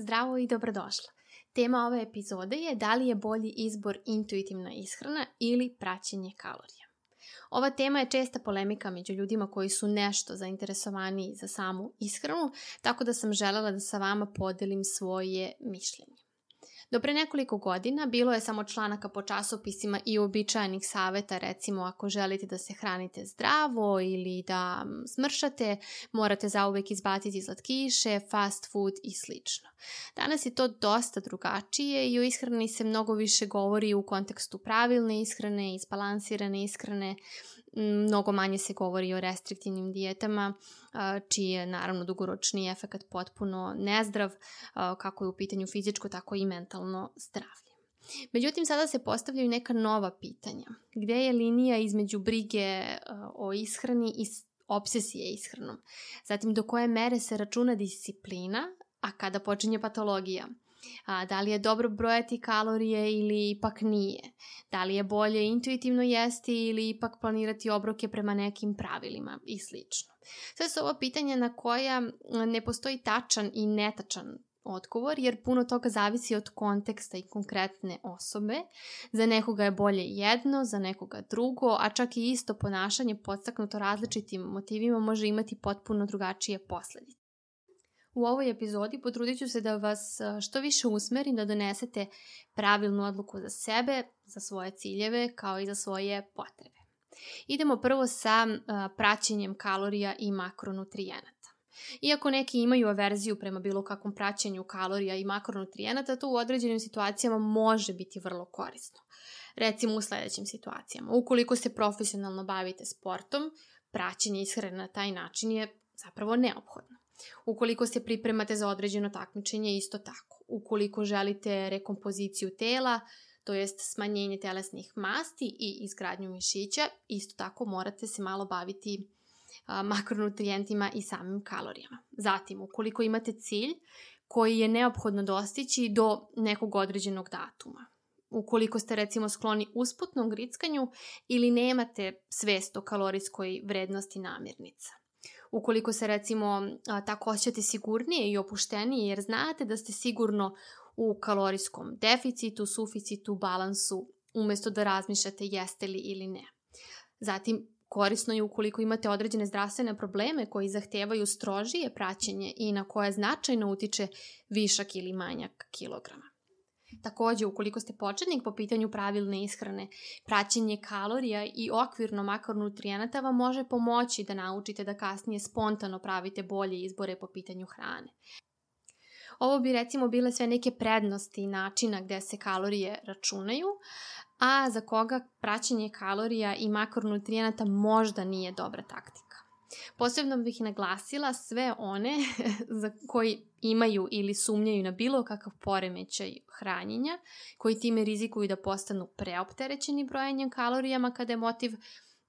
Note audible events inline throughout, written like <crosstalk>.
Zdravo i dobrodošla. Tema ove epizode je da li je bolji izbor intuitivna ishrana ili praćenje kalorija. Ova tema je česta polemika među ljudima koji su nešto zainteresovani za samu ishranu, tako da sam želela da sa vama podelim svoje mišljenje. Do pre nekoliko godina bilo je samo članaka po časopisima i običajnih saveta, recimo ako želite da se hranite zdravo ili da smršate, morate zauvek izbaciti slatkiše, fast food i slično. Danas je to dosta drugačije i o ishrani se mnogo više govori u kontekstu pravilne ishrane, isbalansirane ishrane, mnogo manje se govori o restriktivnim dijetama, čiji je naravno dugoročni efekt potpuno nezdrav, kako je u pitanju fizičko, tako i mentalno zdravlje. Međutim, sada se postavljaju neka nova pitanja. Gde je linija između brige o ishrani i obsesije ishranom? Zatim, do koje mere se računa disciplina, a kada počinje patologija? A, da li je dobro brojati kalorije ili ipak nije? Da li je bolje intuitivno jesti ili ipak planirati obroke prema nekim pravilima i slično? Sve su ovo pitanja na koja ne postoji tačan i netačan odgovor, jer puno toga zavisi od konteksta i konkretne osobe. Za nekoga je bolje jedno, za nekoga drugo, a čak i isto ponašanje podstaknuto različitim motivima može imati potpuno drugačije posledice. U ovoj epizodi potrudit ću se da vas što više usmerim da donesete pravilnu odluku za sebe, za svoje ciljeve, kao i za svoje potrebe. Idemo prvo sa praćenjem kalorija i makronutrijenata. Iako neki imaju averziju prema bilo kakvom praćenju kalorija i makronutrijenata, to u određenim situacijama može biti vrlo korisno. Recimo u sledećim situacijama. Ukoliko se profesionalno bavite sportom, praćenje ishrane na taj način je zapravo neophodno. Ukoliko se pripremate za određeno takmičenje, isto tako. Ukoliko želite rekompoziciju tela, to jest smanjenje telesnih masti i izgradnju mišića, isto tako morate se malo baviti makronutrijentima i samim kalorijama. Zatim, ukoliko imate cilj koji je neophodno dostići do nekog određenog datuma, ukoliko ste recimo skloni usputnom grickanju ili nemate svest o kalorijskoj vrednosti namirnica ukoliko se recimo tako osjećate sigurnije i opuštenije jer znate da ste sigurno u kalorijskom deficitu, suficitu, balansu, umesto da razmišljate jeste li ili ne. Zatim, korisno je ukoliko imate određene zdravstvene probleme koji zahtevaju strožije praćenje i na koje značajno utiče višak ili manjak kilograma. Takođe, ukoliko ste početnik po pitanju pravilne ishrane, praćenje kalorija i okvirno makronutrijenata vam može pomoći da naučite da kasnije spontano pravite bolje izbore po pitanju hrane. Ovo bi recimo bile sve neke prednosti načina gde se kalorije računaju, a za koga praćenje kalorija i makronutrijenata možda nije dobra taktika. Posebno bih naglasila sve one <laughs> za koji imaju ili sumnjaju na bilo kakav poremećaj hranjenja, koji time rizikuju da postanu preopterećeni brojanjem kalorijama kada je motiv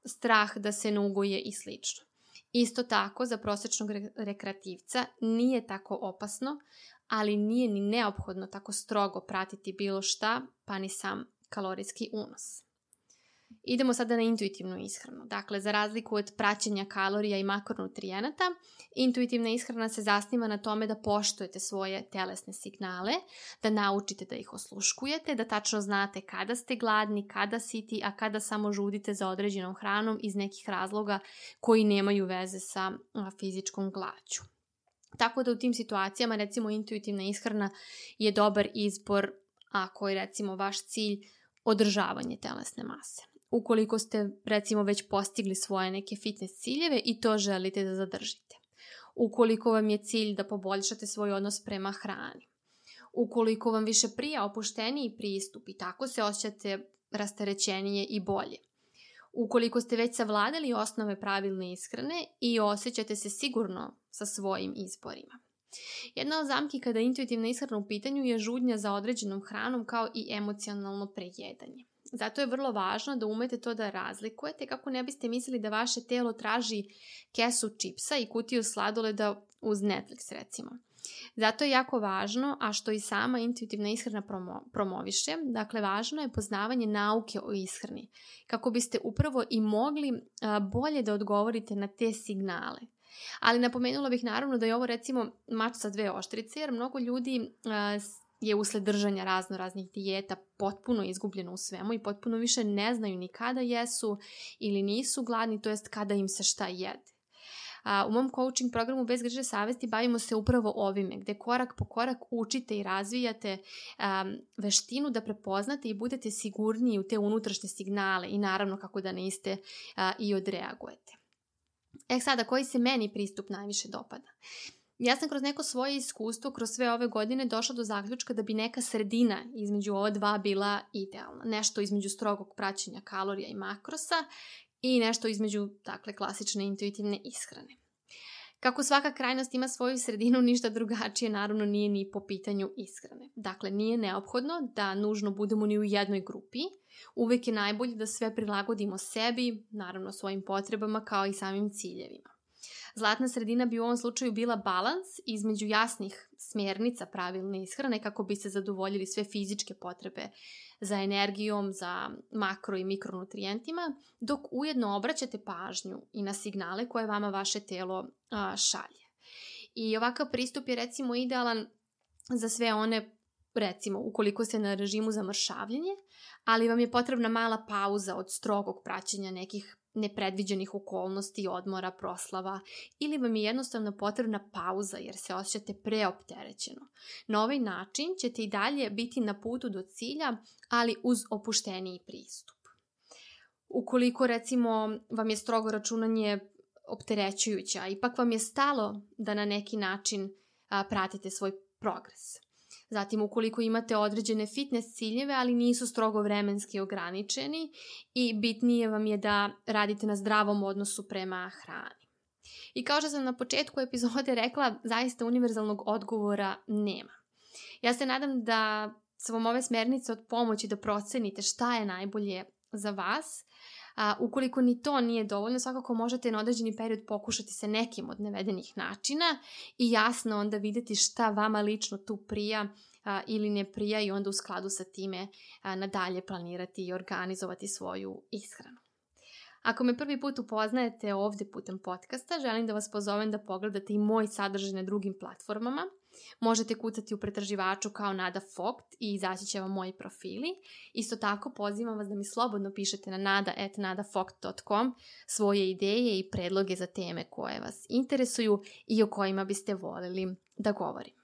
strah da se nuguje i slično. Isto tako, za prosečnog rekreativca nije tako opasno, ali nije ni neophodno tako strogo pratiti bilo šta, pa ni sam kalorijski unos. Idemo sada na intuitivnu ishranu. Dakle, za razliku od praćenja kalorija i makronutrijenata, intuitivna ishrana se zasniva na tome da poštujete svoje telesne signale, da naučite da ih osluškujete, da tačno znate kada ste gladni, kada siti, a kada samo žudite za određenom hranom iz nekih razloga koji nemaju veze sa fizičkom glađu. Tako da u tim situacijama recimo intuitivna ishrana je dobar izbor ako je recimo vaš cilj održavanje telesne mase ukoliko ste recimo već postigli svoje neke fitness ciljeve i to želite da zadržite. Ukoliko vam je cilj da poboljšate svoj odnos prema hrani. Ukoliko vam više prija opušteniji pristup i tako se osjećate rasterećenije i bolje. Ukoliko ste već savladali osnove pravilne ishrane i osjećate se sigurno sa svojim izborima. Jedna od zamki kada je intuitivna ishrana u pitanju je žudnja za određenom hranom kao i emocionalno prejedanje. Zato je vrlo važno da umete to da razlikujete kako ne biste mislili da vaše telo traži kesu čipsa i kutiju sladoleda uz Netflix recimo. Zato je jako važno, a što i sama intuitivna ishrana promo, promoviše, dakle važno je poznavanje nauke o ishrani, kako biste upravo i mogli a, bolje da odgovorite na te signale. Ali napomenula bih naravno da je ovo recimo mač sa dve oštrice, jer mnogo ljudi je usled držanja razno raznih dijeta potpuno izgubljeno u svemu i potpuno više ne znaju ni kada jesu ili nisu gladni, to jest kada im se šta jede. A, u mom coaching programu Bez greže savesti bavimo se upravo ovime, gde korak po korak učite i razvijate um, veštinu da prepoznate i budete sigurniji u te unutrašnje signale i naravno kako da ne iste uh, i odreagujete. E sada, koji se meni pristup najviše dopada? Ja sam kroz neko svoje iskustvo, kroz sve ove godine došla do zaključka da bi neka sredina između ova dva bila idealna. Nešto između strogog praćenja kalorija i makrosa i nešto između, dakle, klasične intuitivne ishrane. Kako svaka krajnost ima svoju sredinu, ništa drugačije naravno nije ni po pitanju ishrane. Dakle, nije neophodno da nužno budemo ni u jednoj grupi. Uvek je najbolje da sve prilagodimo sebi, naravno svojim potrebama kao i samim ciljevima. Zlatna sredina bi u ovom slučaju bila balans između jasnih smjernica pravilne ishrane kako bi se zadovoljili sve fizičke potrebe za energijom, za makro i mikronutrijentima, dok ujedno obraćate pažnju i na signale koje vama vaše telo šalje. I ovakav pristup je recimo idealan za sve one recimo ukoliko ste na režimu za mršavljenje, ali vam je potrebna mala pauza od strogog praćenja nekih nepredviđenih okolnosti, odmora, proslava ili vam je jednostavno potrebna pauza jer se osjećate preopterećeno. Na ovaj način ćete i dalje biti na putu do cilja, ali uz opušteniji pristup. Ukoliko recimo vam je strogo računanje opterećujuće, a ipak vam je stalo da na neki način pratite svoj progres. Zatim, ukoliko imate određene fitness ciljeve, ali nisu strogo vremenski ograničeni i bitnije vam je da radite na zdravom odnosu prema hrani. I kao što sam na početku epizode rekla, zaista univerzalnog odgovora nema. Ja se nadam da su vam ove smernice od pomoći da procenite šta je najbolje za vas A, ukoliko ni to nije dovoljno, svakako možete na određeni period pokušati sa nekim od navedenih načina i jasno onda videti šta vama lično tu prija a, ili ne prija i onda u skladu sa time a, nadalje planirati i organizovati svoju ishranu. Ako me prvi put upoznajete ovde putem podcasta, želim da vas pozovem da pogledate i moj sadržaj na drugim platformama. Možete kucati u pretraživaču kao Nada Fogt i izaći će vam moji profili. Isto tako pozivam vas da mi slobodno pišete na nada.nadafogt.com svoje ideje i predloge za teme koje vas interesuju i o kojima biste voljeli da govorim.